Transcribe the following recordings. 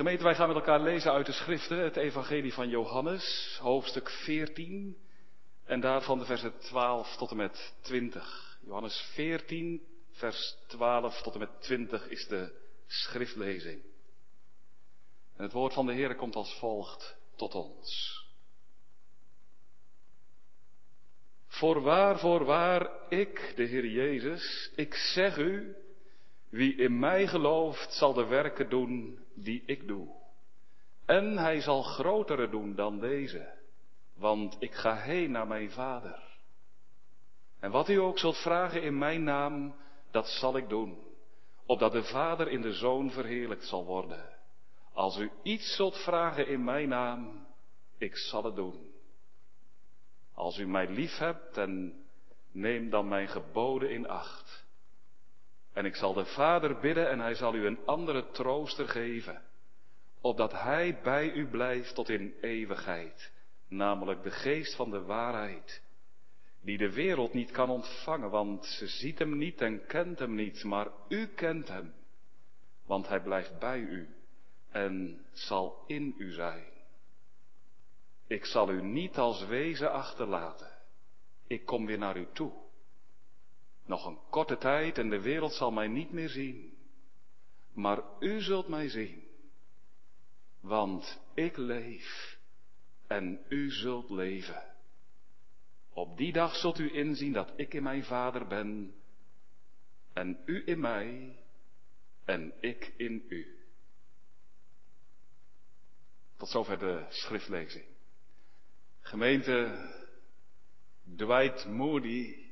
Gemeente, wij gaan met elkaar lezen uit de schriften, het evangelie van Johannes, hoofdstuk 14, en daarvan de versen 12 tot en met 20. Johannes 14, vers 12 tot en met 20 is de schriftlezing. En het woord van de Heer komt als volgt tot ons. Voorwaar, voorwaar, ik, de Heer Jezus, ik zeg u, wie in mij gelooft, zal de werken doen die ik doe. En hij zal grotere doen dan deze, want ik ga heen naar mijn Vader. En wat u ook zult vragen in mijn naam, dat zal ik doen, opdat de Vader in de Zoon verheerlijkt zal worden. Als u iets zult vragen in mijn naam, ik zal het doen. Als u mij lief hebt, en neem dan mijn geboden in acht. En ik zal de Vader bidden en hij zal u een andere trooster geven, opdat hij bij u blijft tot in eeuwigheid, namelijk de geest van de waarheid, die de wereld niet kan ontvangen, want ze ziet hem niet en kent hem niet, maar u kent hem, want hij blijft bij u en zal in u zijn. Ik zal u niet als wezen achterlaten. Ik kom weer naar u toe. Nog een korte tijd en de wereld zal mij niet meer zien. Maar u zult mij zien. Want ik leef en u zult leven. Op die dag zult u inzien dat ik in mijn Vader ben en u in mij en ik in u. Tot zover de schriftlezing. Gemeente Dwight Moody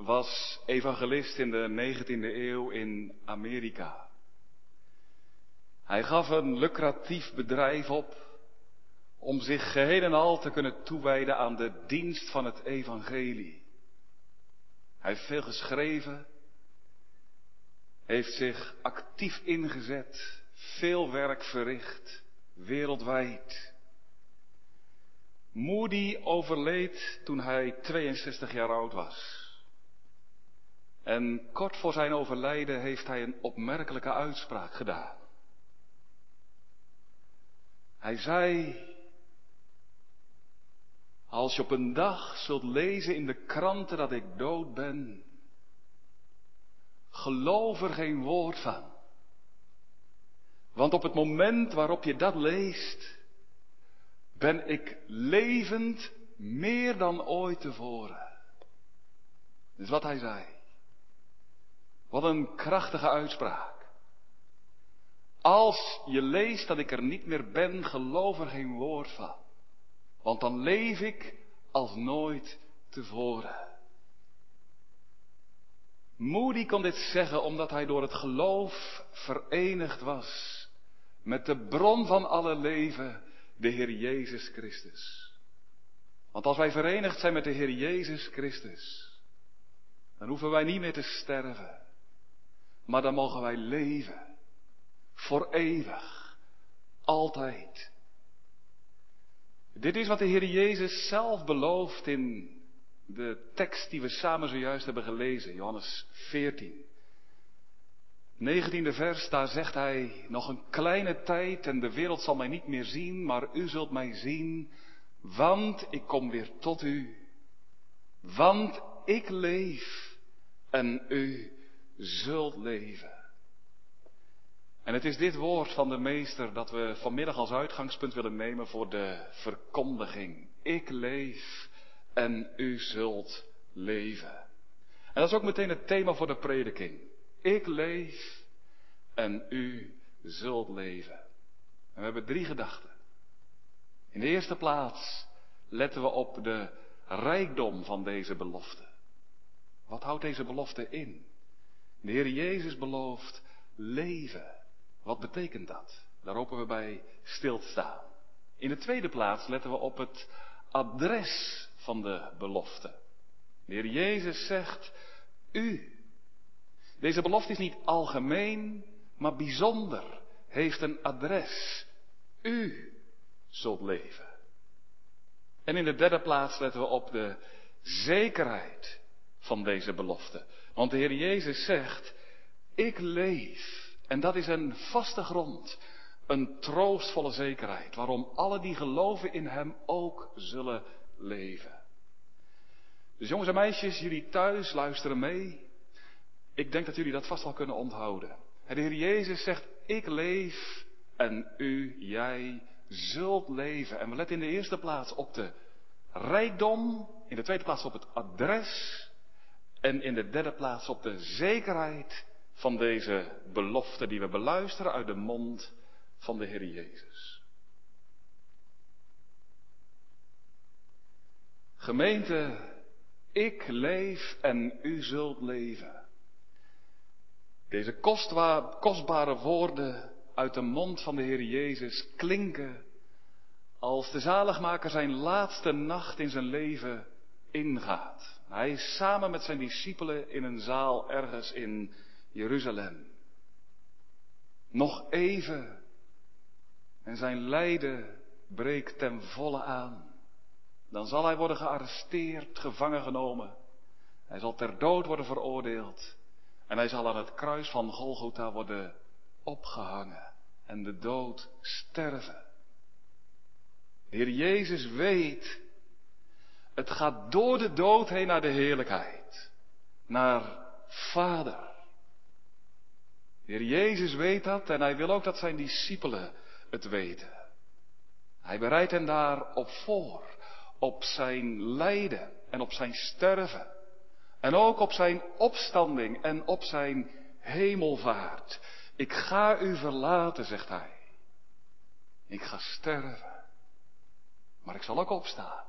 was evangelist in de 19e eeuw in Amerika. Hij gaf een lucratief bedrijf op om zich geheel en al te kunnen toewijden aan de dienst van het evangelie. Hij heeft veel geschreven, heeft zich actief ingezet, veel werk verricht, wereldwijd. Moody overleed toen hij 62 jaar oud was. En kort voor zijn overlijden heeft hij een opmerkelijke uitspraak gedaan. Hij zei, als je op een dag zult lezen in de kranten dat ik dood ben, geloof er geen woord van. Want op het moment waarop je dat leest, ben ik levend meer dan ooit tevoren. Dat is wat hij zei. Wat een krachtige uitspraak. Als je leest dat ik er niet meer ben, geloof er geen woord van. Want dan leef ik als nooit tevoren. Moody kon dit zeggen omdat hij door het geloof verenigd was met de bron van alle leven, de Heer Jezus Christus. Want als wij verenigd zijn met de Heer Jezus Christus, dan hoeven wij niet meer te sterven, maar dan mogen wij leven. Voor eeuwig. Altijd. Dit is wat de Heer Jezus zelf belooft in de tekst die we samen zojuist hebben gelezen, Johannes 14. 19e vers, daar zegt hij, nog een kleine tijd en de wereld zal mij niet meer zien, maar u zult mij zien, want ik kom weer tot u. Want ik leef en u zult leven. En het is dit woord van de meester dat we vanmiddag als uitgangspunt willen nemen voor de verkondiging. Ik leef en u zult leven. En dat is ook meteen het thema voor de prediking. Ik leef en u zult leven. En we hebben drie gedachten. In de eerste plaats letten we op de rijkdom van deze belofte. Wat houdt deze belofte in? De Heer Jezus belooft leven. Wat betekent dat? Daar hopen we bij stil te staan. In de tweede plaats letten we op het adres van de belofte. De Heer Jezus zegt, u. Deze belofte is niet algemeen, maar bijzonder. Heeft een adres. U zult leven. En in de derde plaats letten we op de zekerheid van deze belofte. Want de Heer Jezus zegt, ik leef. En dat is een vaste grond. Een troostvolle zekerheid, waarom alle die geloven in Hem ook zullen leven. Dus jongens en meisjes, jullie thuis luisteren mee. Ik denk dat jullie dat vast wel kunnen onthouden. De Heer Jezus zegt, ik leef en u, jij zult leven. En we letten in de eerste plaats op de rijkdom, in de tweede plaats op het adres en in de derde plaats op de zekerheid van deze belofte die we beluisteren uit de mond van de Heer Jezus. Gemeente, ik leef en u zult leven. Deze kostbare woorden uit de mond van de Heer Jezus klinken als de zaligmaker zijn laatste nacht in zijn leven ingaat. Hij is samen met zijn discipelen in een zaal ergens in Jeruzalem. Nog even en zijn lijden breekt ten volle aan. Dan zal hij worden gearresteerd, gevangen genomen. Hij zal ter dood worden veroordeeld. En hij zal aan het kruis van Golgotha worden opgehangen en de dood sterven. De Heer Jezus weet, het gaat door de dood heen naar de heerlijkheid, naar Vader. De Heer Jezus weet dat en hij wil ook dat zijn discipelen het weten. Hij bereidt hen daarop voor, op zijn lijden en op zijn sterven. En ook op zijn opstanding en op zijn hemelvaart. Ik ga u verlaten, zegt hij. Ik ga sterven. Maar ik zal ook opstaan.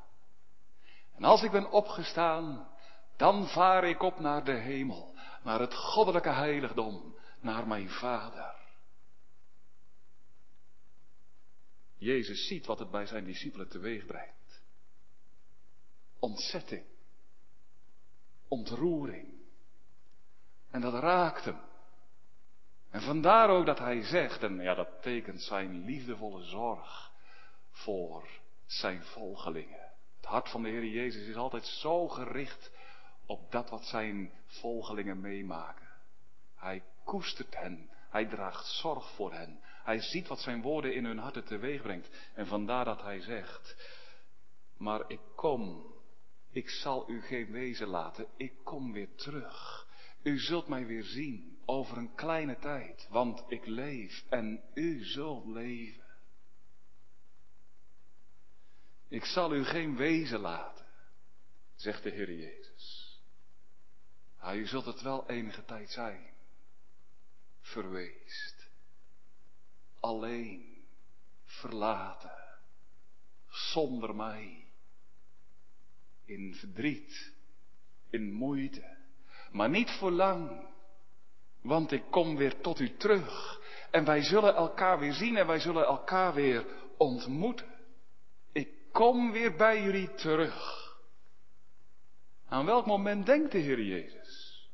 En als ik ben opgestaan, dan vaar ik op naar de hemel, naar het goddelijke heiligdom, naar mijn Vader. Jezus ziet wat het bij zijn discipelen teweeg brengt. Ontzetting. Ontroering. En dat raakt hem. En vandaar ook dat hij zegt, en ja, dat tekent zijn liefdevolle zorg voor zijn volgelingen. Het hart van de Heer Jezus is altijd zo gericht op dat wat zijn volgelingen meemaken. Hij koestert hen, hij draagt zorg voor hen, hij ziet wat zijn woorden in hun harten teweeg brengt. En vandaar dat hij zegt, maar ik kom, ik zal u geen wezen laten, ik kom weer terug. U zult mij weer zien over een kleine tijd, want ik leef en u zult leven. Ik zal u geen wezen laten, zegt de Heer Jezus. Maar u zult het wel enige tijd zijn, verweest, alleen, verlaten, zonder mij, in verdriet, in moeite, maar niet voor lang, want ik kom weer tot u terug. En wij zullen elkaar weer zien en wij zullen elkaar weer ontmoeten. Kom weer bij jullie terug. Aan welk moment denkt de Heer Jezus?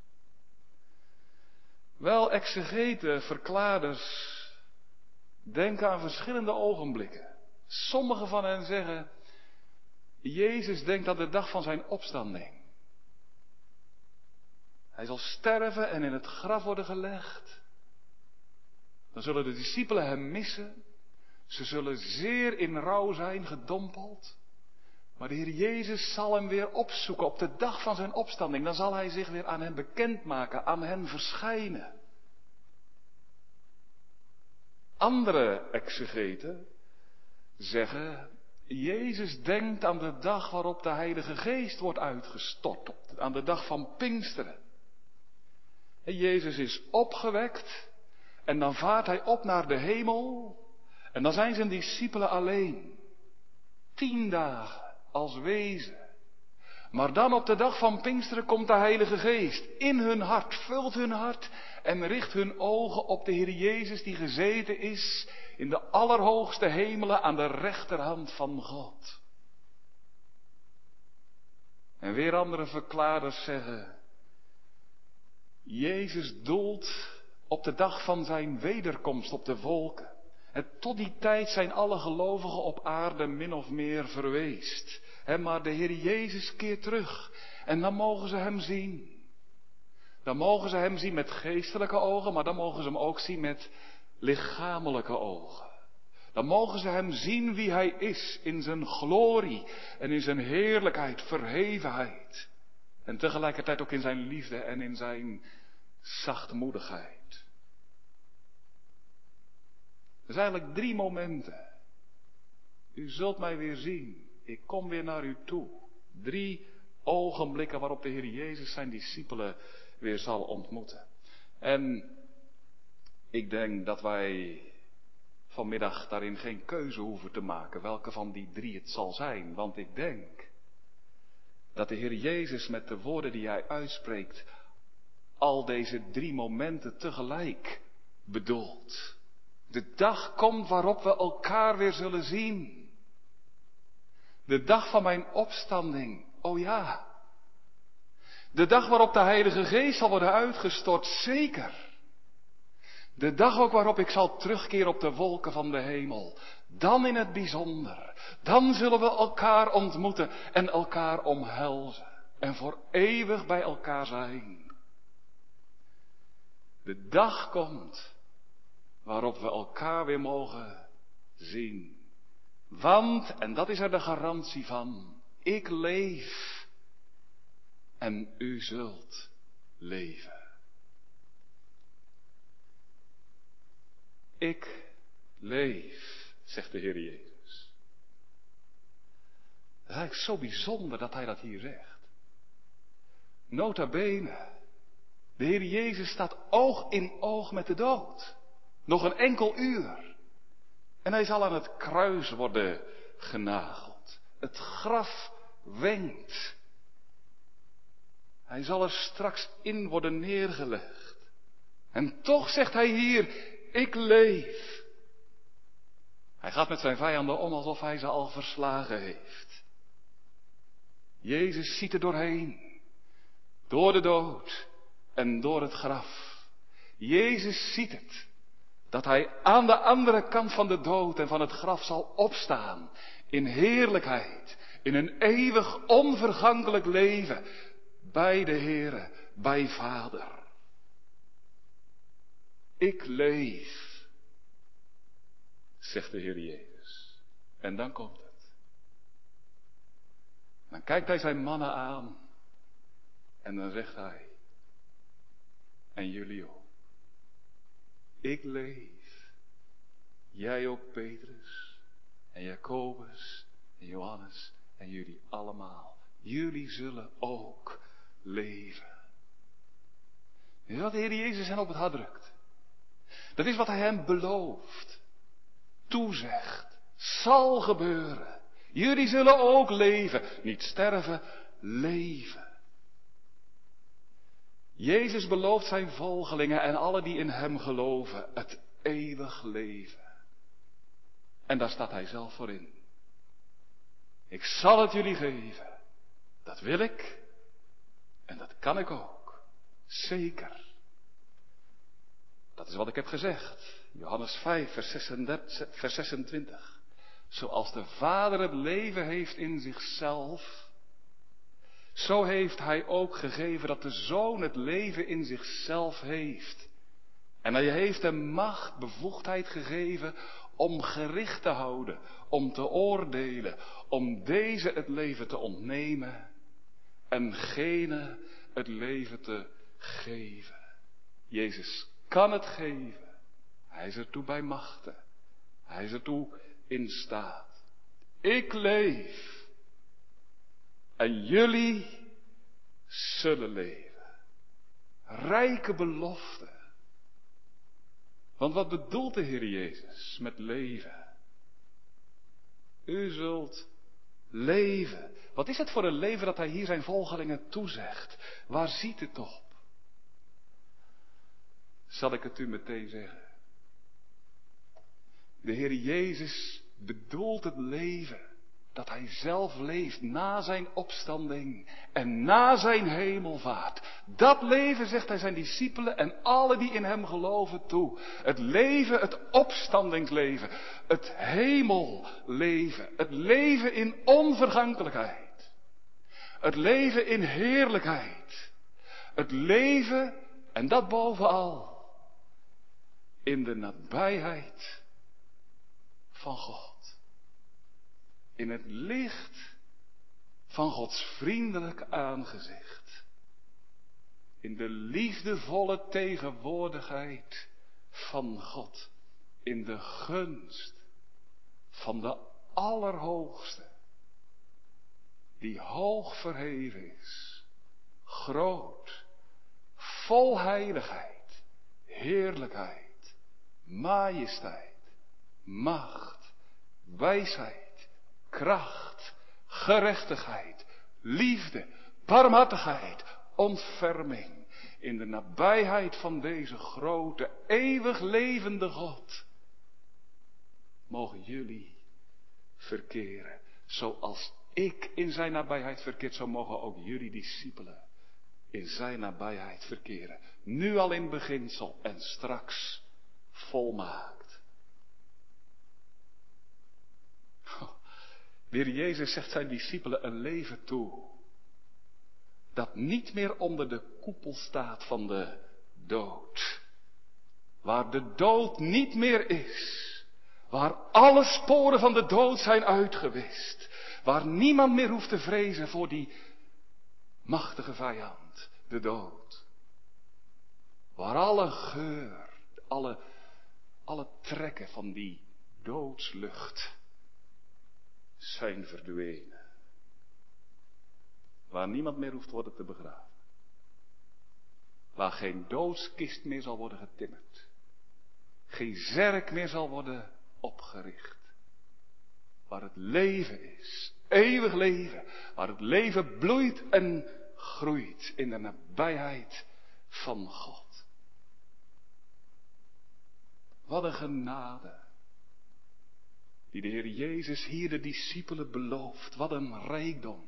Wel, exegeten, verklaarders, denken aan verschillende ogenblikken. Sommigen van hen zeggen, Jezus denkt aan de dag van zijn opstanding. Hij zal sterven en in het graf worden gelegd. Dan zullen de discipelen hem missen. Ze zullen zeer in rouw zijn, gedompeld. Maar de Heer Jezus zal hem weer opzoeken op de dag van zijn opstanding. Dan zal hij zich weer aan hen bekendmaken, aan hen verschijnen. Andere exegeten zeggen, Jezus denkt aan de dag waarop de Heilige Geest wordt uitgestort, aan de dag van Pinksteren. En Jezus is opgewekt en dan vaart hij op naar de hemel en dan zijn zijn discipelen alleen. Tien dagen als wezen. Maar dan op de dag van Pinksteren komt de Heilige Geest in hun hart, vult hun hart en richt hun ogen op de Heer Jezus die gezeten is in de allerhoogste hemelen aan de rechterhand van God. En weer andere verklaarders zeggen, Jezus doelt op de dag van zijn wederkomst op de wolken. Tot die tijd zijn alle gelovigen op aarde min of meer verweest. maar de Heer Jezus keert terug. En dan mogen ze Hem zien. Dan mogen ze Hem zien met geestelijke ogen, maar dan mogen ze Hem ook zien met lichamelijke ogen. Dan mogen ze hem zien wie hij is in zijn glorie en in zijn heerlijkheid, verhevenheid. En tegelijkertijd ook in zijn liefde en in zijn zachtmoedigheid. Er zijn eigenlijk drie momenten. U zult mij weer zien. Ik kom weer naar u toe. Drie ogenblikken waarop de Heer Jezus zijn discipelen weer zal ontmoeten. En ik denk dat wij vanmiddag daarin geen keuze hoeven te maken welke van die drie het zal zijn. Want ik denk dat de Heer Jezus met de woorden die hij uitspreekt al deze drie momenten tegelijk bedoelt. De dag komt waarop we elkaar weer zullen zien. De dag van mijn opstanding, oh ja. De dag waarop de Heilige Geest zal worden uitgestort, zeker. De dag ook waarop ik zal terugkeren op de wolken van de hemel. Dan in het bijzonder. Dan zullen we elkaar ontmoeten en elkaar omhelzen. En voor eeuwig bij elkaar zijn. De dag komt waarop we elkaar weer mogen zien. Want, en dat is er de garantie van, ik leef en u zult leven. Ik leef, zegt de Heer Jezus. Het is eigenlijk zo bijzonder dat hij dat hier zegt. Nota bene, de Heer Jezus staat oog in oog met de dood. Nog een enkel uur. En hij zal aan het kruis worden genageld. Het graf wenkt. Hij zal er straks in worden neergelegd. En toch zegt hij hier, ik leef. Hij gaat met zijn vijanden om alsof hij ze al verslagen heeft. Jezus ziet er doorheen. Door de dood en door het graf. Jezus ziet het. Dat hij aan de andere kant van de dood en van het graf zal opstaan. In heerlijkheid. In een eeuwig onvergankelijk leven. Bij de Heere, bij Vader. Ik leef, zegt de Heer Jezus. En dan komt het. Dan kijkt hij zijn mannen aan. En dan zegt hij, en jullie ook. Ik leef. Jij ook, Petrus. En Jacobus. En Johannes. En jullie allemaal. Jullie zullen ook leven. Is wat de Heer Jezus hen op het hart drukt? Dat is wat hij hem belooft, toezegt, zal gebeuren. Jullie zullen ook leven, niet sterven, leven. Jezus belooft zijn volgelingen en alle die in hem geloven het eeuwig leven. En daar staat hij zelf voor in. Ik zal het jullie geven. Dat wil ik. En dat kan ik ook. Zeker. Dat is wat ik heb gezegd. Johannes 5, vers 26. Zoals de Vader het leven heeft in zichzelf, zo heeft Hij ook gegeven dat de Zoon het leven in zichzelf heeft. En Hij heeft hem macht, bevoegdheid gegeven om gericht te houden, om te oordelen, om deze het leven te ontnemen en gene het leven te geven. Jezus kan het geven. Hij is ertoe bij machten. Hij is ertoe in staat. Ik leef. En jullie zullen leven. Rijke belofte. Want wat bedoelt de Heer Jezus met leven? U zult leven. Wat is het voor een leven dat Hij hier zijn volgelingen toezegt? Waar ziet het op? zal ik het u meteen zeggen. De Heer Jezus bedoelt het leven dat Hij zelf leeft na zijn opstanding en na zijn hemelvaart. Dat leven, zegt Hij zijn discipelen en alle die in Hem geloven toe. Het leven, het opstandingsleven, het hemelleven, het leven in onvergankelijkheid, het leven in heerlijkheid, het leven, en dat bovenal, in de nabijheid van God. In het licht van Gods vriendelijk aangezicht. In de liefdevolle tegenwoordigheid van God. In de gunst van de Allerhoogste. Die hoog verheven is. Groot. Vol heiligheid. Heerlijkheid. Majesteit. Macht. Wijsheid. Kracht. Gerechtigheid. Liefde. Barmhartigheid. Ontferming in de nabijheid van deze grote, eeuwig levende God, mogen jullie verkeren. Zoals ik in zijn nabijheid verkeerd, zo mogen ook jullie discipelen in zijn nabijheid verkeren. Nu al in beginsel en straks volmaakt. Weer Jezus zegt zijn discipelen een leven toe dat niet meer onder de koepel staat van de dood. Waar de dood niet meer is. Waar alle sporen van de dood zijn uitgewist. Waar niemand meer hoeft te vrezen voor die machtige vijand, de dood. Waar alle geur, alle, alle trekken van die doodslucht zijn verdwenen. Waar niemand meer hoeft worden te begraven. Waar geen doodskist meer zal worden getimmerd. Geen zerk meer zal worden opgericht. Waar het leven is. Eeuwig leven. Waar het leven bloeit en groeit in de nabijheid van God. Wat een genade. Die de Heer Jezus hier de discipelen belooft. Wat een rijkdom.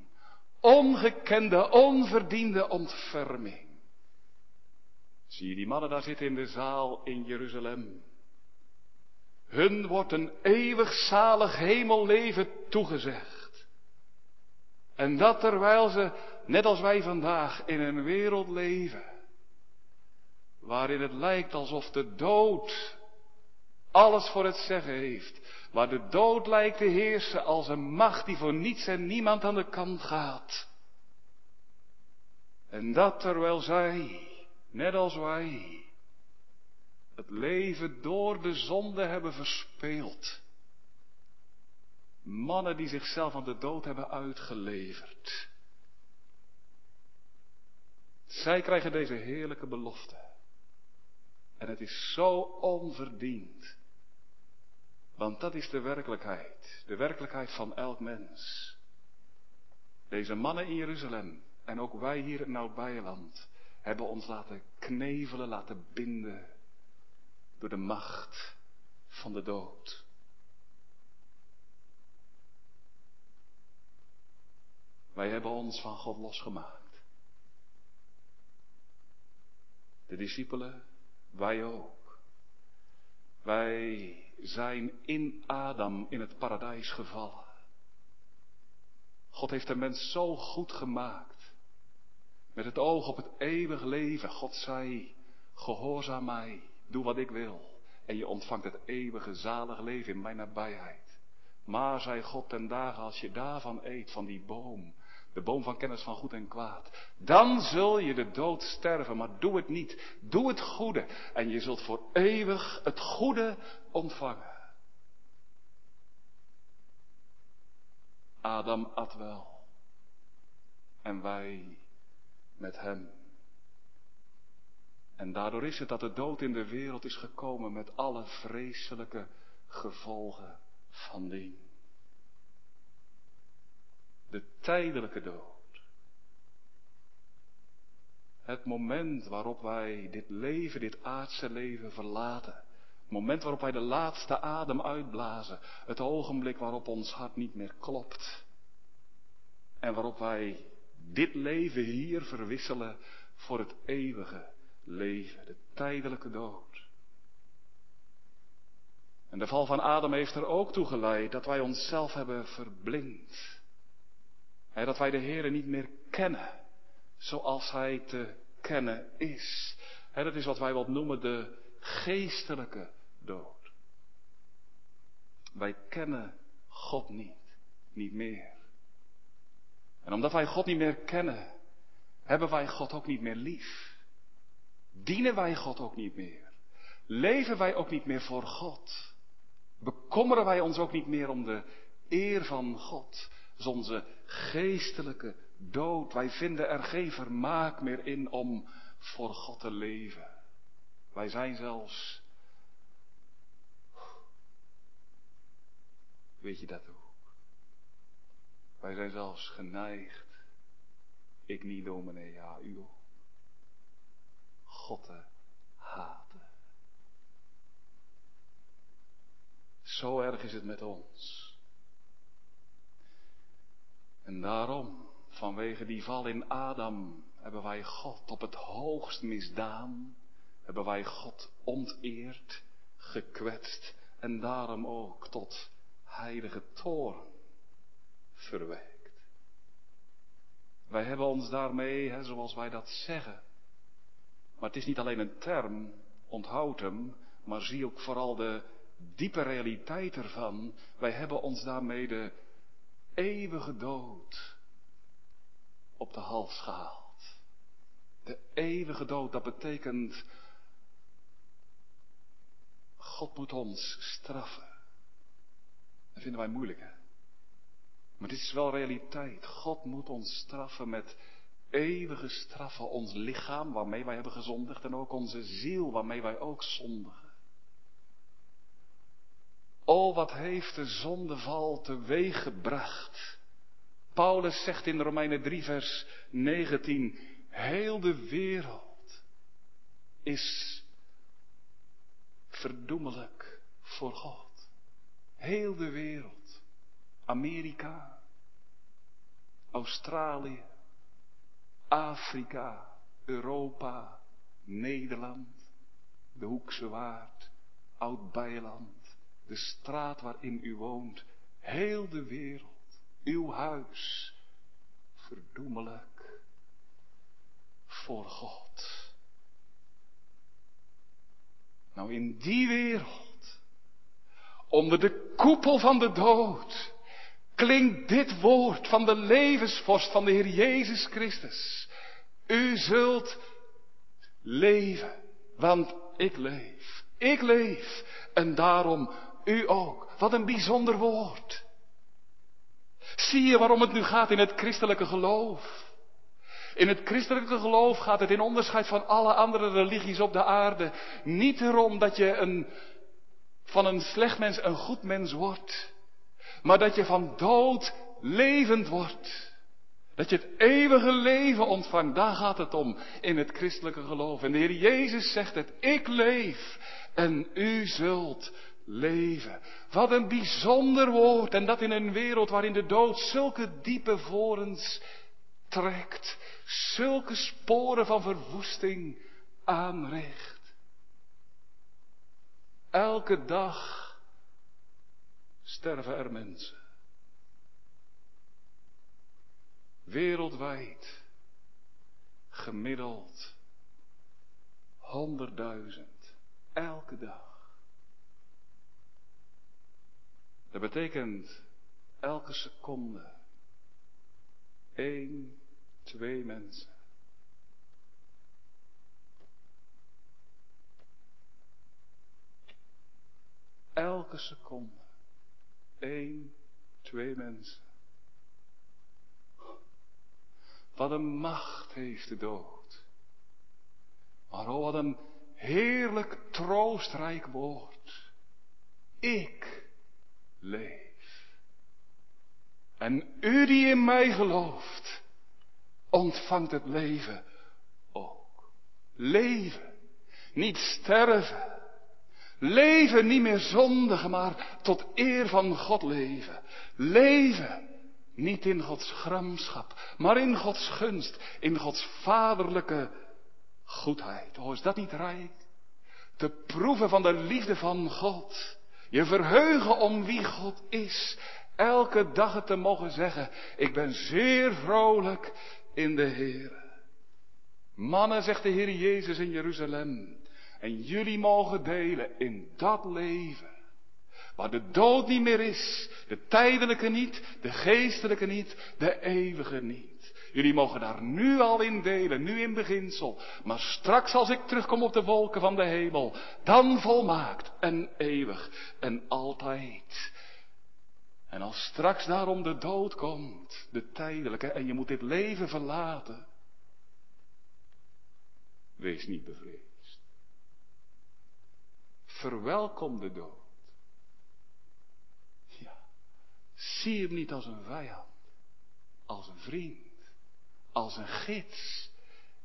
Ongekende, onverdiende ontferming. Zie je die mannen daar zitten in de zaal in Jeruzalem? Hun wordt een eeuwig zalig hemelleven toegezegd. En dat terwijl ze, net als wij vandaag, in een wereld leven. Waarin het lijkt alsof de dood alles voor het zeggen heeft. Waar de dood lijkt te heersen als een macht die voor niets en niemand aan de kant gaat. En dat terwijl zij, net als wij, het leven door de zonde hebben verspeeld. Mannen die zichzelf aan de dood hebben uitgeleverd. Zij krijgen deze heerlijke belofte. En het is zo onverdiend. Want dat is de werkelijkheid. De werkelijkheid van elk mens. Deze mannen in Jeruzalem en ook wij hier in Oud-Beijerland hebben ons laten knevelen, laten binden door de macht van de dood. Wij hebben ons van God losgemaakt. De discipelen, wij ook. Wij zijn in Adam in het paradijs gevallen. God heeft de mens zo goed gemaakt. Met het oog op het eeuwig leven. God zei, gehoorzaam mij, doe wat ik wil. En je ontvangt het eeuwige zalig leven in mijn nabijheid. Maar, zei God ten dagen, als je daarvan eet, van die boom, de boom van kennis van goed en kwaad. Dan zul je de dood sterven, maar doe het niet. Doe het goede en je zult voor eeuwig het goede ontvangen. Adam at wel. En wij met hem. En daardoor is het dat de dood in de wereld is gekomen met alle vreselijke gevolgen van dien. De tijdelijke dood. Het moment waarop wij dit leven, dit aardse leven verlaten. Het moment waarop wij de laatste adem uitblazen. Het ogenblik waarop ons hart niet meer klopt. En waarop wij dit leven hier verwisselen voor het eeuwige leven, de tijdelijke dood. En de val van Adam heeft er ook toe geleid dat wij onszelf hebben verblind. Dat wij de Heer niet meer kennen zoals Hij te kennen is. dat is wat wij wat noemen de geestelijke dood. Wij kennen God niet, niet meer. En omdat wij God niet meer kennen, hebben wij God ook niet meer lief. Dienen wij God ook niet meer. Leven wij ook niet meer voor God. Bekommeren wij ons ook niet meer om de eer van God. Dus onze geestelijke dood. Wij vinden er geen vermaak meer in om voor God te leven. Wij zijn zelfs. Weet je dat ook? Wij zijn zelfs geneigd. Ik niet, dominee, ja, u ook. God te haten. Zo erg is het met ons. En daarom, vanwege die val in Adam, hebben wij God op het hoogst misdaan. Hebben wij God onteerd, gekwetst en daarom ook tot heilige toren verwekt. Wij hebben ons daarmee, hè, zoals wij dat zeggen. Maar het is niet alleen een term, onthoud hem, maar zie ook vooral de diepe realiteit ervan. Wij hebben ons daarmee de eeuwige dood op de hals gehaald. De eeuwige dood, dat betekent, God moet ons straffen. Dat vinden wij moeilijk, hè? Maar dit is wel realiteit. God moet ons straffen met eeuwige straffen. Ons lichaam waarmee wij hebben gezondigd en ook onze ziel waarmee wij ook zondigen. O, wat heeft de zondeval teweeg gebracht. Paulus zegt in Romeinen 3, vers 19, heel de wereld is verdoemelijk voor God. Heel de wereld. Amerika, Australië, Afrika, Europa, Nederland, de Hoekse Waard, Oud-Beiland de straat waarin u woont, heel de wereld, uw huis, verdoemelijk voor God. Nou, in die wereld, onder de koepel van de dood, klinkt dit woord van de levensvorst van de Heer Jezus Christus. U zult leven, want ik leef. Ik leef en daarom u ook. Wat een bijzonder woord. Zie je waarom het nu gaat in het christelijke geloof? In het christelijke geloof gaat het in onderscheid van alle andere religies op de aarde niet erom dat je een, van een slecht mens een goed mens wordt, maar dat je van dood levend wordt. Dat je het eeuwige leven ontvangt, daar gaat het om in het christelijke geloof. En de Heer Jezus zegt het, ik leef en u zult leven. Wat een bijzonder woord. En dat in een wereld waarin de dood zulke diepe vorens trekt. Zulke sporen van verwoesting aanricht. Elke dag sterven er mensen. Wereldwijd gemiddeld honderdduizend elke dag. Dat betekent elke seconde één, twee mensen. Elke seconde één, twee mensen. Wat een macht heeft de dood. Maar oh, wat een heerlijk troostrijk woord. Ik leef. En u die in mij gelooft, ontvangt het leven ook. Leven, niet sterven. Leven niet meer zondigen, maar tot eer van God leven. Leven, niet in Gods gramschap, maar in Gods gunst, in Gods vaderlijke goedheid. Oh, is dat niet rijk? Te proeven van de liefde van God. Je verheugen om wie God is. Elke dag het te mogen zeggen. Ik ben zeer vrolijk in de Heer. Mannen, zegt de Heer Jezus in Jeruzalem. En jullie mogen delen in dat leven. Waar de dood niet meer is, de tijdelijke niet, de geestelijke niet, de eeuwige niet. Jullie mogen daar nu al in delen, nu in beginsel. Maar straks als ik terugkom op de wolken van de hemel, dan volmaakt en eeuwig en altijd. En als straks daarom de dood komt, de tijdelijke, en je moet dit leven verlaten, wees niet bevreesd. Verwelkom de dood. Ja, zie hem niet als een vijand, als een vriend, als een gids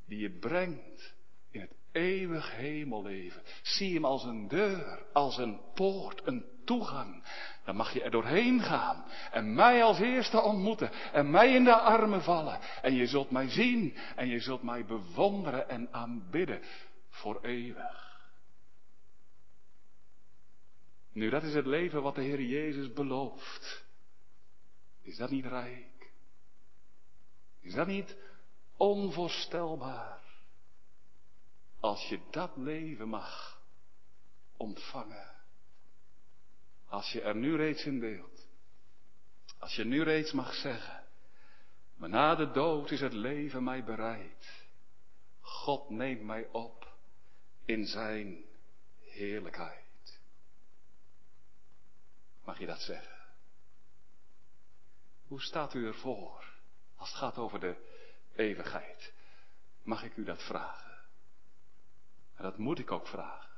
die je brengt in het eeuwig hemelleven. Zie hem als een deur, als een poort, een toegang. Dan mag je er doorheen gaan en mij als eerste ontmoeten en mij in de armen vallen. En je zult mij zien en je zult mij bewonderen en aanbidden voor eeuwig. Nu, dat is het leven wat de Heer Jezus belooft. Is dat niet rijk? Is dat niet onvoorstelbaar? Als je dat leven mag ontvangen. Als je er nu reeds in deelt. Als je nu reeds mag zeggen. Maar na de dood is het leven mij bereid. God neemt mij op in zijn heerlijkheid. Mag je dat zeggen? Hoe staat u ervoor als het gaat over de eeuwigheid? Mag ik u dat vragen? En dat moet ik ook vragen.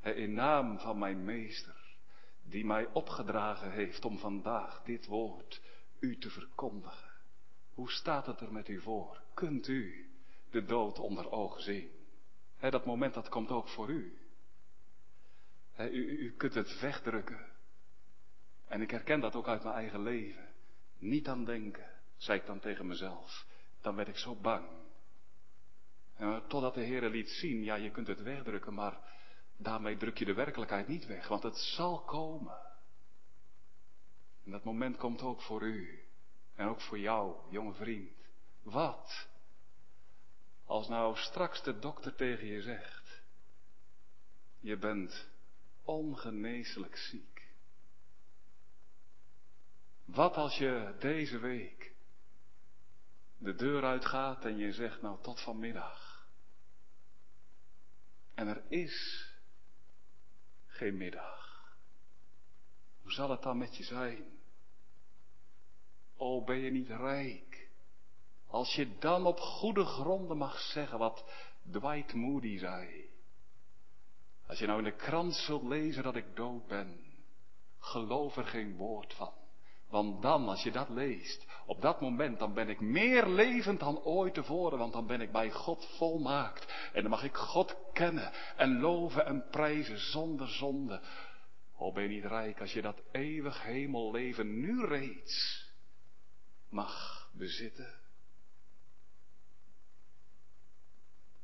In naam van mijn meester die mij opgedragen heeft om vandaag dit woord u te verkondigen. Hoe staat het er met u voor? Kunt u de dood onder ogen zien? dat moment dat komt ook voor u. u. U kunt het wegdrukken. En ik herken dat ook uit mijn eigen leven. Niet aan denken, zei ik dan tegen mezelf. Dan werd ik zo bang. Totdat de Heer liet zien, ja je kunt het wegdrukken, maar Daarmee druk je de werkelijkheid niet weg, want het zal komen. En dat moment komt ook voor u. En ook voor jou, jonge vriend. Wat? Als nou straks de dokter tegen je zegt. Je bent ongeneeslijk ziek. Wat als je deze week de deur uitgaat en je zegt nou tot vanmiddag. En er is geen middag. Hoe zal het dan met je zijn? O, ben je niet rijk? Als je dan op goede gronden mag zeggen wat Dwight Moody zei. Als je nou in de krant zult lezen dat ik dood ben, geloof er geen woord van. Want dan, als je dat leest, op dat moment, dan ben ik meer levend dan ooit tevoren, want dan ben ik bij God volmaakt. En dan mag ik God kennen en loven en prijzen zonder zonde. O ben je niet rijk als je dat eeuwig hemelleven nu reeds mag bezitten.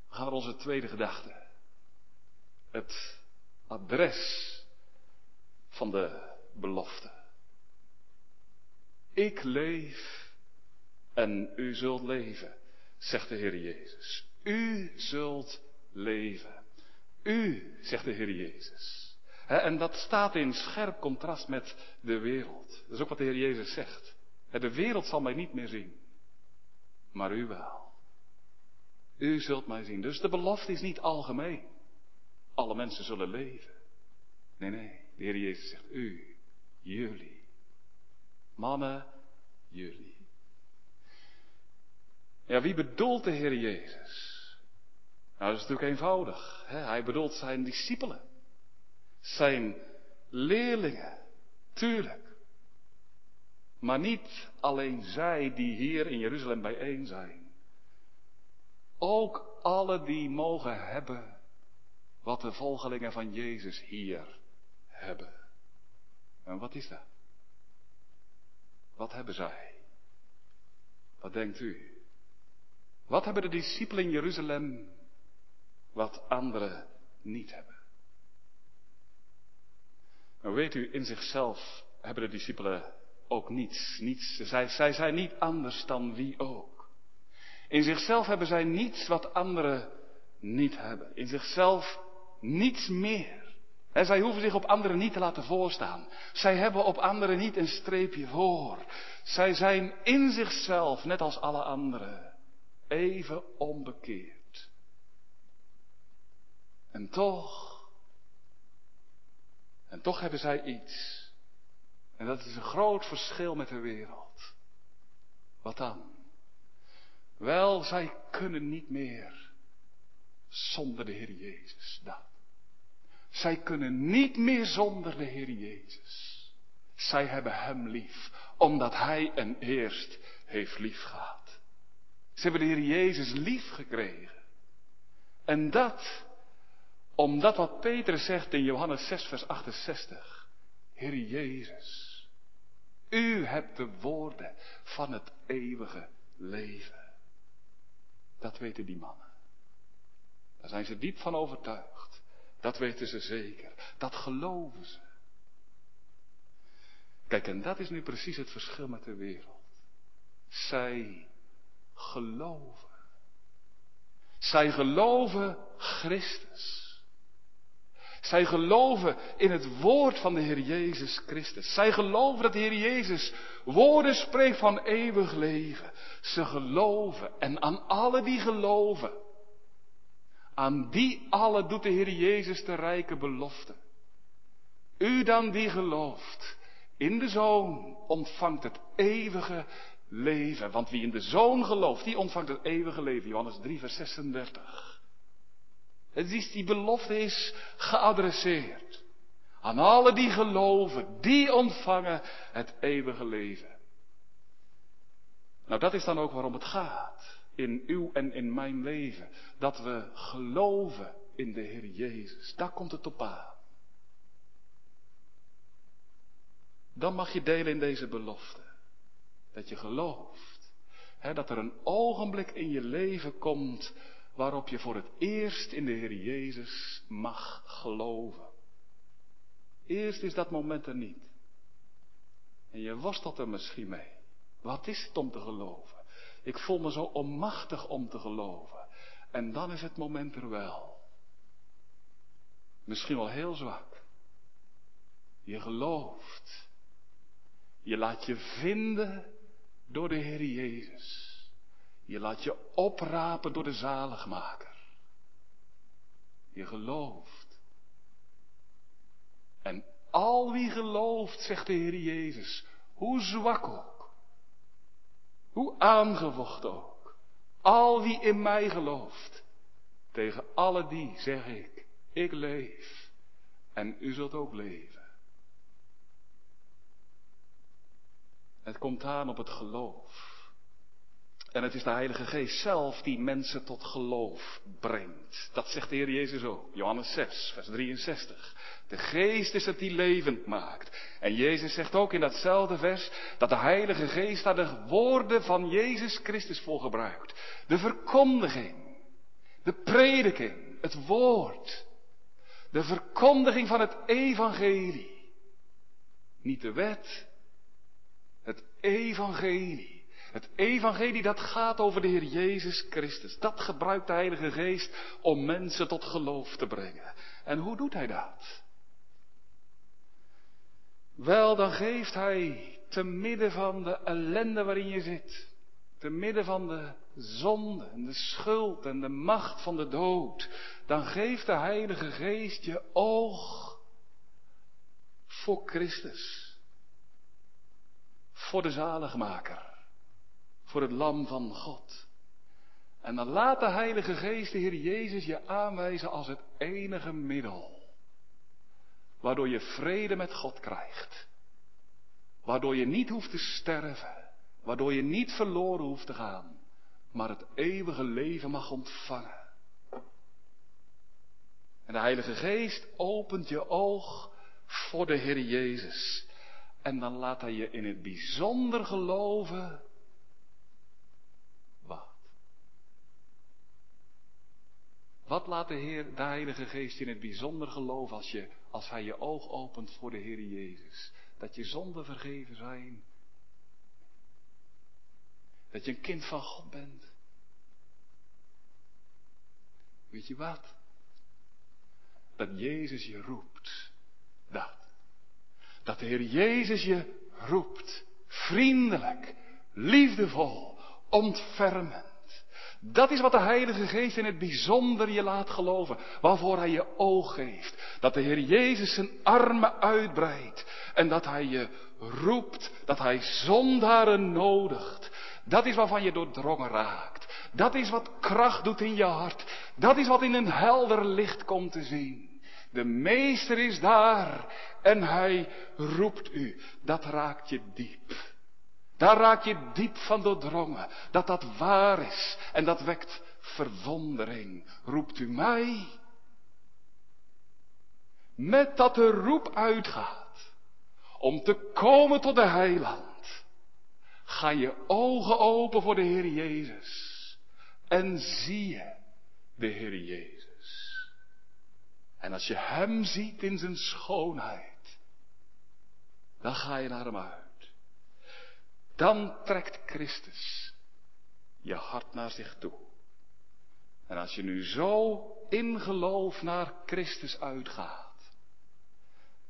We gaan naar onze tweede gedachte. Het adres van de belofte. Ik leef en u zult leven, zegt de Heer Jezus. U zult leven. U, zegt de Heer Jezus. en dat staat in scherp contrast met de wereld. Dat is ook wat de Heer Jezus zegt. de wereld zal mij niet meer zien, maar u wel. U zult mij zien. Dus de belofte is niet algemeen. Alle mensen zullen leven. Nee, nee. De Heer Jezus zegt u, jullie. Mannen, jullie. Ja, wie bedoelt de Heer Jezus? Nou, dat is natuurlijk eenvoudig. Hè? Hij bedoelt zijn discipelen. Zijn leerlingen. Tuurlijk. Maar niet alleen zij die hier in Jeruzalem bijeen zijn. Ook alle die mogen hebben wat de volgelingen van Jezus hier hebben. En wat is dat? Wat hebben zij? Wat denkt u? Wat hebben de discipelen in Jeruzalem wat anderen niet hebben? Nou weet u, in zichzelf hebben de discipelen ook niets. niets. Zij, zij zijn niet anders dan wie ook. In zichzelf hebben zij niets wat anderen niet hebben. In zichzelf niets meer En zij hoeven zich op anderen niet te laten voorstaan. Zij hebben op anderen niet een streepje voor. Zij zijn in zichzelf, net als alle anderen, even onbekeerd. En toch, en toch hebben zij iets. En dat is een groot verschil met de wereld. Wat dan? Wel, zij kunnen niet meer zonder de Heer Jezus. Dat. Zij kunnen niet meer zonder de Heer Jezus. Zij hebben Hem lief, omdat Hij een eerst heeft lief gehad. Ze hebben de Heer Jezus lief gekregen. En dat, omdat wat Petrus zegt in Johannes 6, vers 68. Heer Jezus, U hebt de woorden van het eeuwige leven. Dat weten die mannen. Daar zijn ze diep van overtuigd. Dat weten ze zeker. Dat geloven ze. Kijk, en dat is nu precies het verschil met de wereld. Zij geloven. Zij geloven Christus. Zij geloven in het woord van de Heer Jezus Christus. Zij geloven dat de Heer Jezus woorden spreekt van eeuwig leven. Ze geloven en aan alle die geloven, aan die alle doet de Heer Jezus de rijke belofte. U dan die gelooft in de Zoon ontvangt het eeuwige leven. Want wie in de Zoon gelooft, die ontvangt het eeuwige leven. Johannes 3, vers 36. Het is, die belofte is geadresseerd. Aan alle die geloven, die ontvangen het eeuwige leven. Nou, dat is dan ook waarom het gaat in uw en in mijn leven. Dat we geloven in de Heer Jezus. Daar komt het op aan. Dan mag je delen in deze belofte. Dat je gelooft. dat er een ogenblik in je leven komt waarop je voor het eerst in de Heer Jezus mag geloven. Eerst is dat moment er niet. En je worstelt er misschien mee. Wat is het om te geloven? Ik voel me zo onmachtig om te geloven. En dan is het moment er wel. Misschien wel heel zwak. Je gelooft. Je laat je vinden door de Heer Jezus. Je laat je oprapen door de zaligmaker. Je gelooft. En al wie gelooft, zegt de Heer Jezus, hoe zwak ook, hoe aangevochten ook, al wie in mij gelooft, tegen alle die zeg ik, ik leef en u zult ook leven. Het komt aan op het geloof. En het is de Heilige Geest zelf die mensen tot geloof brengt. Dat zegt de Heer Jezus ook. Johannes 6, vers 63. De Geest is het die levend maakt. En Jezus zegt ook in datzelfde vers dat de Heilige Geest daar de woorden van Jezus Christus voor gebruikt. De verkondiging, de prediking, het woord. De verkondiging van het evangelie. Niet de wet, het evangelie. Het evangelie dat gaat over de Heer Jezus Christus. Dat gebruikt de Heilige Geest om mensen tot geloof te brengen. En hoe doet Hij dat? Wel, dan geeft Hij te midden van de ellende waarin je zit. Te midden van de zonde en de schuld en de macht van de dood. Dan geeft de Heilige Geest je oog voor Christus. Voor de zaligmaker voor het lam van God. En dan laat de Heilige Geest, de Heer Jezus, je aanwijzen als het enige middel. Waardoor je vrede met God krijgt. Waardoor je niet hoeft te sterven. Waardoor je niet verloren hoeft te gaan. Maar het eeuwige leven mag ontvangen. En de Heilige Geest opent je oog voor de Heer Jezus. En dan laat Hij je in het bijzonder geloven Wat laat de Heer, de Heilige Geest in het bijzonder geloven als, je, als Hij je oog opent voor de Heer Jezus? Dat je zonden vergeven zijn. Dat je een kind van God bent. Weet je wat? dat Jezus je roept. Dat. Dat de Heer Jezus je roept. Vriendelijk, liefdevol, ontfermend. Dat is wat de Heilige Geest in het bijzonder je laat geloven. Waarvoor Hij je oog geeft. Dat de Heer Jezus zijn armen uitbreidt. En dat Hij je roept. Dat Hij zondaren nodigt. Dat is waarvan je doordrongen raakt. Dat is wat kracht doet in je hart. Dat is wat in een helder licht komt te zien. De meester is daar en hij roept u. Dat raakt je diep. Daar raak je diep van doordrongen. Dat dat waar is. En dat wekt verwondering. Roept u mij? Met dat de roep uitgaat. Om te komen tot de heiland. Ga je ogen open voor de Heer Jezus. En zie je de Heer Jezus. En als je Hem ziet in zijn schoonheid. Dan ga je naar Hem uit. Dan trekt Christus je hart naar zich toe. En als je nu zo in geloof naar Christus uitgaat,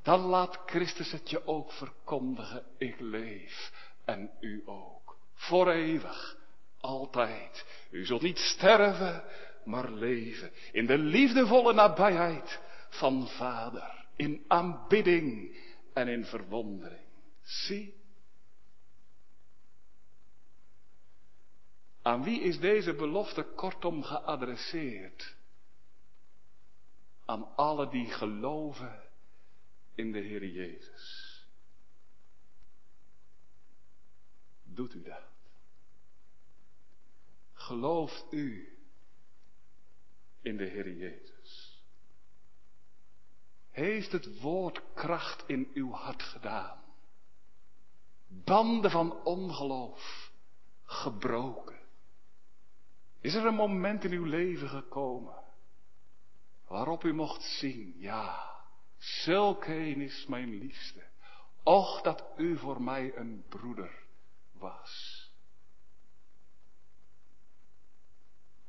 dan laat Christus het je ook verkondigen, ik leef en u ook. Voor eeuwig, altijd. U zult niet sterven, maar leven in de liefdevolle nabijheid van Vader, in aanbidding en in verwondering. Zie, Aan wie is deze belofte kortom geadresseerd? Aan alle die geloven in de Heer Jezus. Doet u dat? Gelooft u in de Heer Jezus? Heeft het woord kracht in uw hart gedaan? Banden van ongeloof gebroken? Is er een moment in uw leven gekomen waarop u mocht zien, ja, zulke een is mijn liefste. Och, dat u voor mij een broeder was.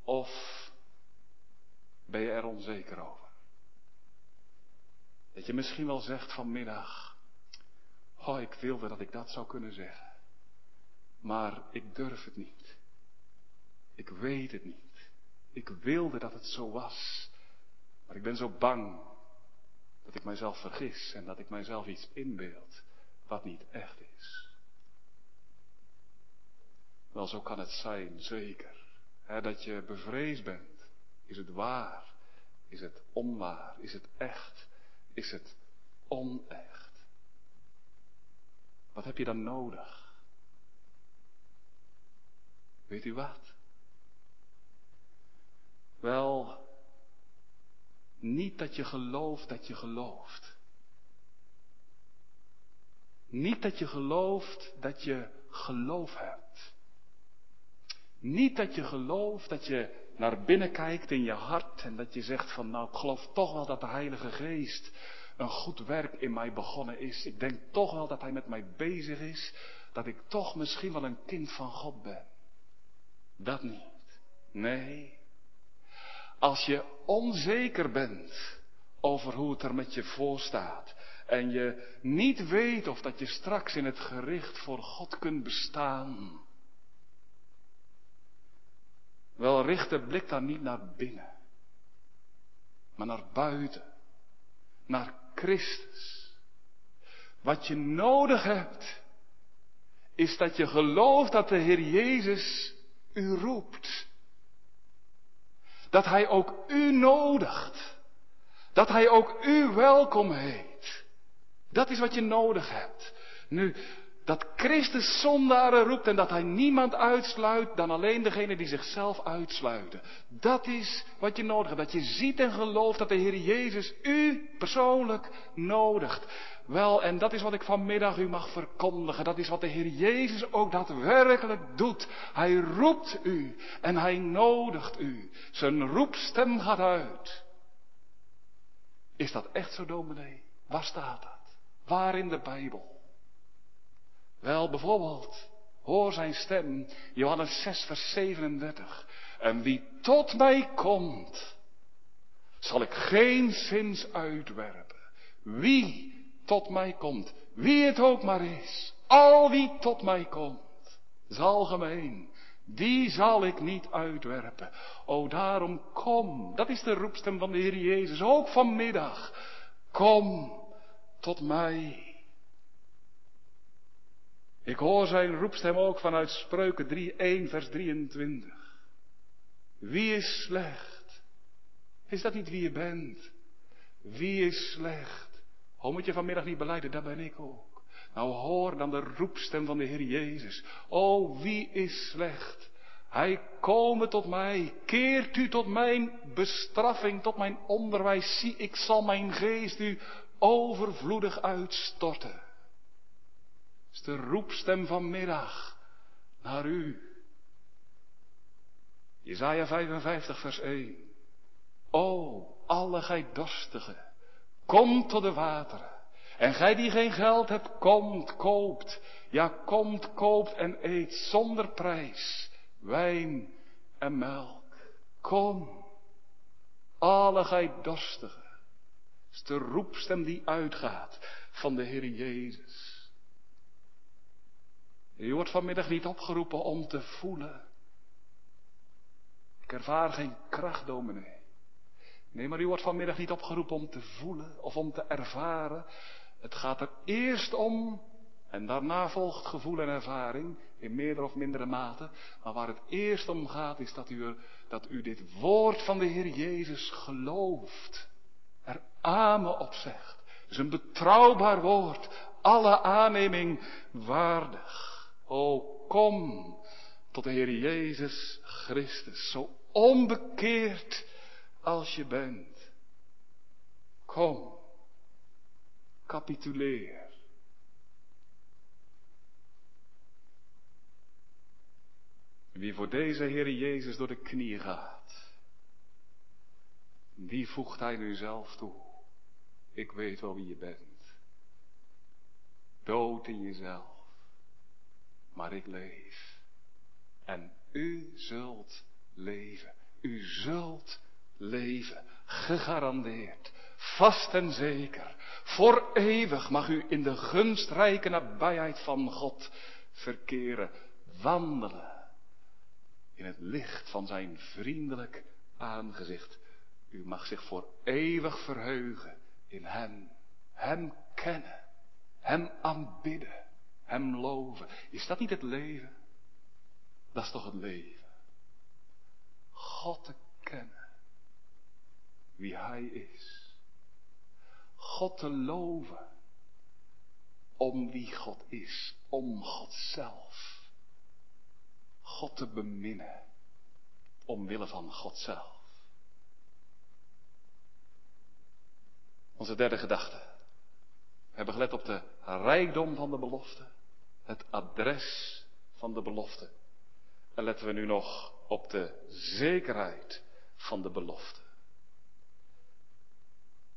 Of ben je er onzeker over? Dat je misschien wel zegt vanmiddag, oh, ik wilde dat ik dat zou kunnen zeggen, maar ik durf het niet. Ik weet het niet. Ik wilde dat het zo was. Maar ik ben zo bang dat ik mijzelf vergis en dat ik mijzelf iets inbeeld wat niet echt is. Wel, zo kan het zijn, zeker. dat je bevreesd bent. Is het waar? Is het onwaar? Is het echt? Is het onecht? Wat heb je dan nodig? Weet u wat? Wel, niet dat je gelooft dat je gelooft. Niet dat je gelooft dat je geloof hebt. Niet dat je gelooft dat je naar binnen kijkt in je hart en dat je zegt van nou ik geloof toch wel dat de Heilige Geest een goed werk in mij begonnen is. Ik denk toch wel dat Hij met mij bezig is. Dat ik toch misschien wel een kind van God ben. Dat niet. Nee. Als je onzeker bent over hoe het er met je voor staat. En je niet weet of dat je straks in het gericht voor God kunt bestaan. Wel, richt de blik dan niet naar binnen. Maar naar buiten. Naar Christus. Wat je nodig hebt. Is dat je gelooft dat de Heer Jezus u roept. Dat Hij ook u nodigt. Dat Hij ook u welkom heet. Dat is wat je nodig hebt. Nu, dat Christus zondaren roept en dat Hij niemand uitsluit dan alleen degene die zichzelf uitsluiten. Dat is wat je nodig hebt. Dat je ziet en gelooft dat de Heer Jezus u persoonlijk nodigt. Wel, en dat is wat ik vanmiddag u mag verkondigen. Dat is wat de Heer Jezus ook daadwerkelijk doet. Hij roept u en hij nodigt u. Zijn roepstem gaat uit. Is dat echt zo, dominee? Waar staat dat? Waar in de Bijbel? Wel, bijvoorbeeld, hoor zijn stem, Johannes 6, vers 37. En wie tot mij komt, zal ik geen zins uitwerpen. Wie tot mij komt, wie het ook maar is, al wie tot mij komt, is algemeen, die zal ik niet uitwerpen. O daarom kom, dat is de roepstem van de Heer Jezus, ook vanmiddag. Kom tot mij. Ik hoor zijn roepstem ook vanuit Spreuken 3, 1 vers 23. Wie is slecht? Is dat niet wie je bent? Wie is slecht? Hoe moet je vanmiddag niet beleiden? Daar ben ik ook. Nou hoor dan de roepstem van de Heer Jezus. O, wie is slecht? Hij komen tot mij. Keert u tot mijn bestraffing, tot mijn onderwijs. Zie, ik zal mijn geest u overvloedig uitstorten. Is de roepstem vanmiddag naar u. Jezaja 55 vers 1. O, alle gij dorstigen, kom tot de wateren. En gij die geen geld hebt, komt, koopt. Ja, komt, koopt en eet zonder prijs wijn en melk. Kom, alle gij dorstigen. is de roepstem die uitgaat van de Heer Jezus. Je wordt vanmiddag niet opgeroepen om te voelen. Ik ervaar geen kracht, dominee. Nee, maar u wordt vanmiddag niet opgeroepen om te voelen of om te ervaren. Het gaat er eerst om, en daarna volgt gevoel en ervaring, in meerdere of mindere mate. Maar waar het eerst om gaat, is dat u, dat u dit woord van de Heer Jezus gelooft. Er amen op zegt. Het is een betrouwbaar woord, alle aanneming waardig. O, kom tot de Heer Jezus Christus, zo onbekeerd als je bent. Kom, capituleer. Wie voor deze Heer Jezus door de knie gaat, die voegt hij nu zelf toe. Ik weet wel wie je bent. Dood in jezelf maar ik leef. En u zult leven. U zult leven. Gegarandeerd. Vast en zeker. Voor eeuwig mag u in de gunstrijke nabijheid van God verkeren. Wandelen. In het licht van zijn vriendelijk aangezicht. U mag zich voor eeuwig verheugen in Hem. Hem kennen. Hem aanbidden. Hem loven. Is dat niet het leven? Dat is toch het leven? God te kennen. Wie Hij is. God te loven. Om wie God is. Om God zelf. God te beminnen. Omwille van God zelf. Onze derde gedachte. We hebben gelet op de rijkdom van de belofte het adres van de belofte. En letten we nu nog op de zekerheid van de belofte.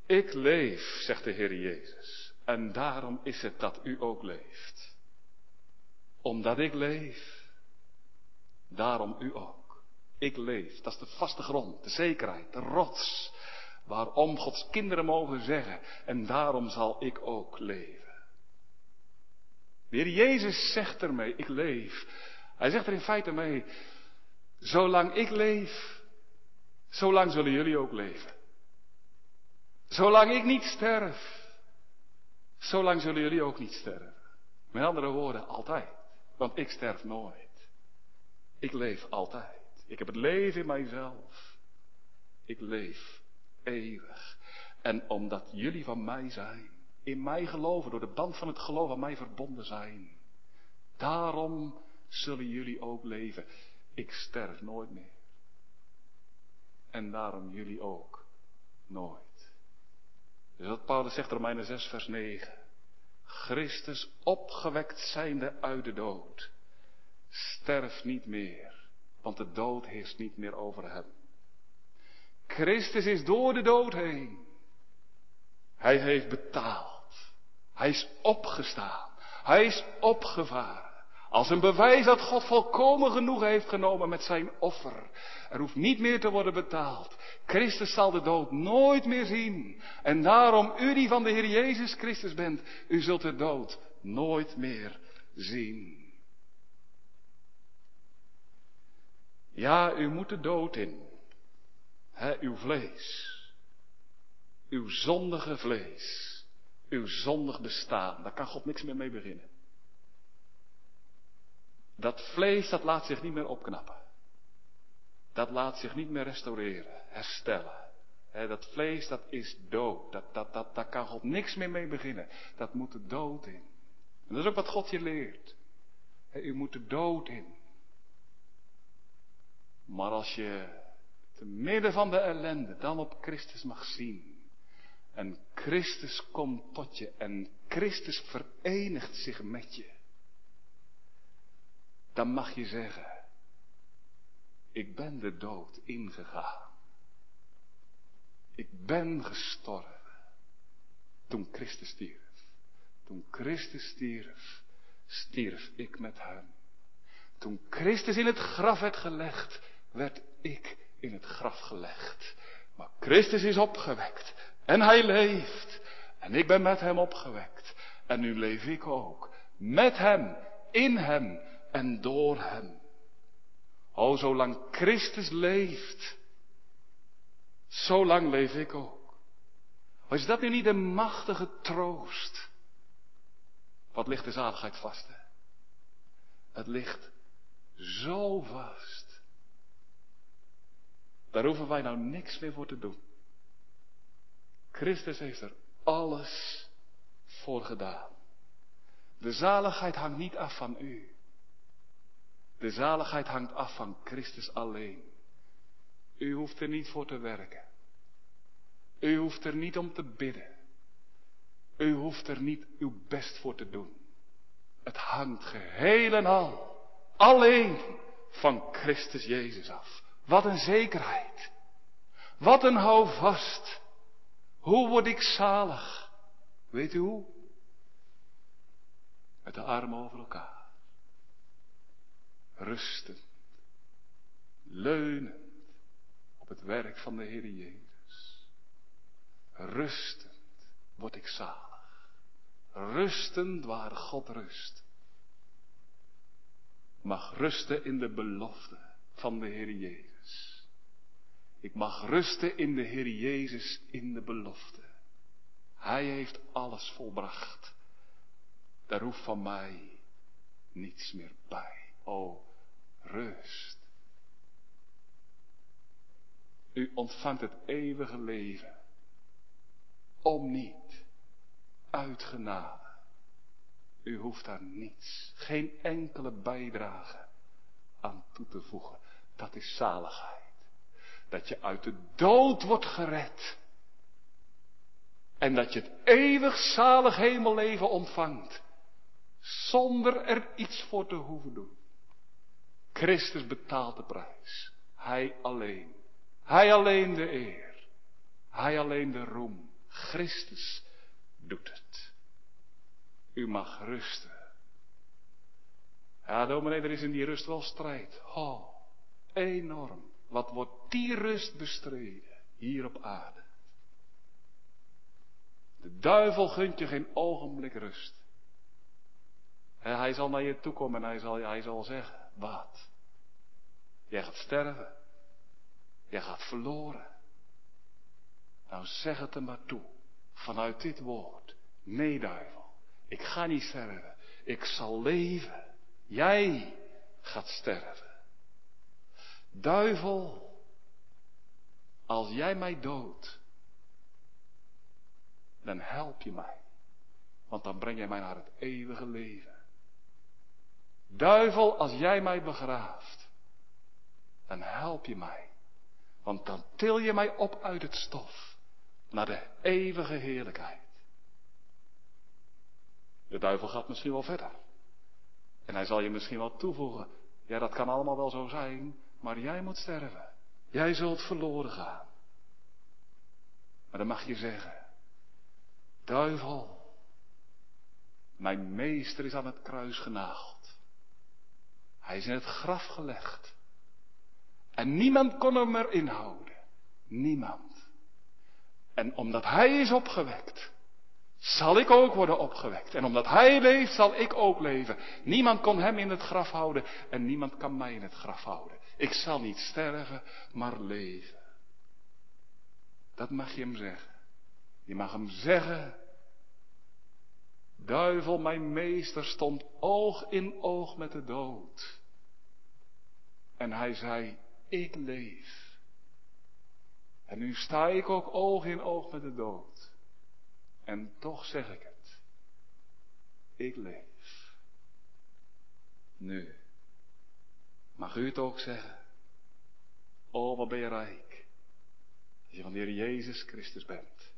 Ik leef, zegt de Heer Jezus, en daarom is het dat u ook leeft. Omdat ik leef, daarom u ook. Ik leef, dat is de vaste grond, de zekerheid, de rots, waarom Gods kinderen mogen zeggen, en daarom zal ik ook leven. De Heer Jezus zegt ermee, ik leef. Hij zegt er in feite mee, zolang ik leef, zolang zullen jullie ook leven. Zolang ik niet sterf, zolang zullen jullie ook niet sterven. Met andere woorden, altijd. Want ik sterf nooit. Ik leef altijd. Ik heb het leven in mijzelf. Ik leef eeuwig. En omdat jullie van mij zijn, in mij geloven, door de band van het geloof aan mij verbonden zijn. Daarom zullen jullie ook leven. Ik sterf nooit meer. En daarom jullie ook nooit. Dus wat Paulus zegt, Romeinen 6, vers 9. Christus opgewekt zijnde uit de dood. Sterf niet meer, want de dood heerst niet meer over hem. Christus is door de dood heen. Hij heeft betaald. Hij is opgestaan. Hij is opgevaren. Als een bewijs dat God volkomen genoeg heeft genomen met zijn offer. Er hoeft niet meer te worden betaald. Christus zal de dood nooit meer zien. En daarom, u die van de Heer Jezus Christus bent, u zult de dood nooit meer zien. Ja, u moet de dood in. He, uw vlees. Uw zondige vlees. Uw zondig bestaan. Daar kan God niks meer mee beginnen. Dat vlees, dat laat zich niet meer opknappen. Dat laat zich niet meer restaureren, herstellen. dat vlees, dat is dood. Dat, dat, dat, daar kan God niks meer mee beginnen. Dat moet de dood in. En dat is ook wat God je leert. u moet de dood in. Maar als je te midden van de ellende dan op Christus mag zien. En Christus komt tot je en Christus verenigt zich met je. Dan mag je zeggen, ik ben de dood ingegaan. Ik ben gestorven toen Christus stierf. Toen Christus stierf, stierf ik met hem. Toen Christus in het graf werd gelegd, werd ik in het graf gelegd. Maar Christus is opgewekt en hij leeft. En ik ben met hem opgewekt. En nu leef ik ook. Met hem, in hem en door hem. O, zolang Christus leeft, zolang leef ik ook. is dat nu niet een machtige troost? Wat ligt de zaligheid vast? Hè? Het ligt zo vast. Daar hoeven wij nou niks meer voor te doen. Christus heeft er alles voor gedaan. De zaligheid hangt niet af van u. De zaligheid hangt af van Christus alleen. U hoeft er niet voor te werken. U hoeft er niet om te bidden. U hoeft er niet uw best voor te doen. Het hangt geheel en al, alleen van Christus Jezus af. Wat een zekerheid. Wat een houvast. Hoe word ik zalig? Weet u hoe? Met de armen over elkaar rusten, leunend op het werk van de Heer Jezus. Rustend word ik zalig. Rustend waar God rust. Mag rusten in de belofte van de Heer Jezus. Ik mag rusten in de Heer Jezus in de belofte. Hij heeft alles volbracht. Daar hoeft van mij niets meer bij. O, rust. U ontvangt het eeuwige leven. Om niet. Uit genade. U hoeft daar niets, geen enkele bijdrage aan toe te voegen. Dat is zaligheid. Dat je uit de dood wordt gered. En dat je het eeuwig zalig hemelleven ontvangt. Zonder er iets voor te hoeven doen. Christus betaalt de prijs. Hij alleen. Hij alleen de eer. Hij alleen de roem. Christus doet het. U mag rusten. Ja, dominee, er is in die rust wel strijd. Oh, enorm. Wat wordt die rust bestreden hier op aarde? De duivel gunt je geen ogenblik rust. Hij zal naar je toe komen en hij zal, hij zal zeggen, wat? Jij gaat sterven. Jij gaat verloren. Nou zeg het hem maar toe. Vanuit dit woord. Nee, duivel. Ik ga niet sterven. Ik zal leven. Jij gaat sterven. Duivel, als jij mij doodt, dan help je mij. Want dan breng je mij naar het eeuwige leven. Duivel, als jij mij begraaft, dan help je mij. Want dan til je mij op uit het stof naar de eeuwige heerlijkheid. De duivel gaat misschien wel verder. En hij zal je misschien wel toevoegen. Ja, dat kan allemaal wel zo zijn, maar jij moet sterven. Jij zult verloren gaan. Maar dan mag je zeggen, duivel, mijn meester is aan het kruis genageld. Hij is in het graf gelegd. En niemand kon hem erin houden. Niemand. En omdat hij is opgewekt, zal ik ook worden opgewekt. En omdat hij leeft, zal ik ook leven. Niemand kon hem in het graf houden en niemand kan mij in het graf houden. Ik zal niet sterven, maar leven. Dat mag je hem zeggen. Je mag hem zeggen. Duivel, mijn meester, stond oog in oog met de dood. En hij zei, ik leef. En nu sta ik ook oog in oog met de dood. En toch zeg ik het. Ik leef. Nu. Mag u het ook zeggen? Oh, wat ben je rijk. Als je van de Heer Jezus Christus bent.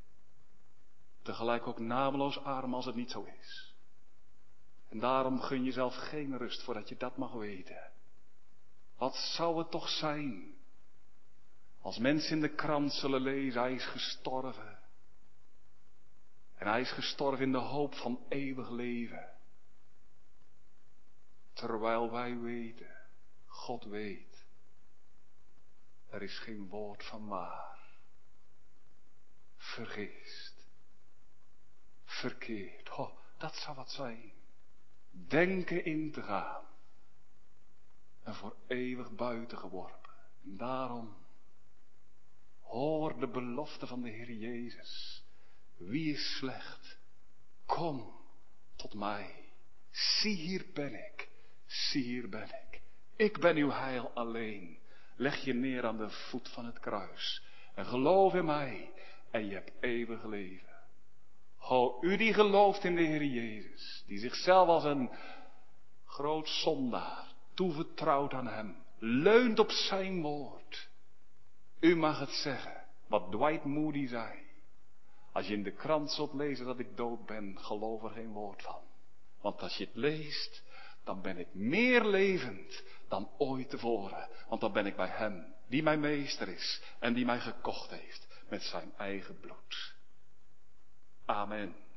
Tegelijk ook nameloos arm als het niet zo is. En daarom gun jezelf geen rust voordat je dat mag weten. Wat zou het toch zijn als mensen in de krant zullen lezen, hij is gestorven. En hij is gestorven in de hoop van eeuwig leven. Terwijl wij weten, God weet, er is geen woord van waar. Vergeest. Verkeerd. Oh, dat zou wat zijn. Denken in te gaan. En voor eeuwig buiten geworpen. En daarom hoor de belofte van de Heer Jezus. Wie is slecht? Kom tot mij. Zie hier ben ik. Zie hier ben ik. Ik ben uw heil alleen. Leg je neer aan de voet van het kruis. En geloof in mij. En je hebt eeuwig leven. Ho, u die gelooft in de Heer Jezus. Die zichzelf als een groot zondaar toevertrouwt aan hem. Leunt op zijn woord. U mag het zeggen. Wat Dwight Moody zei. Als je in de krant zult lezen dat ik dood ben, geloof er geen woord van. Want als je het leest, dan ben ik meer levend dan ooit tevoren. Want dan ben ik bij Hem, die mijn meester is en die mij gekocht heeft met zijn eigen bloed. Amen.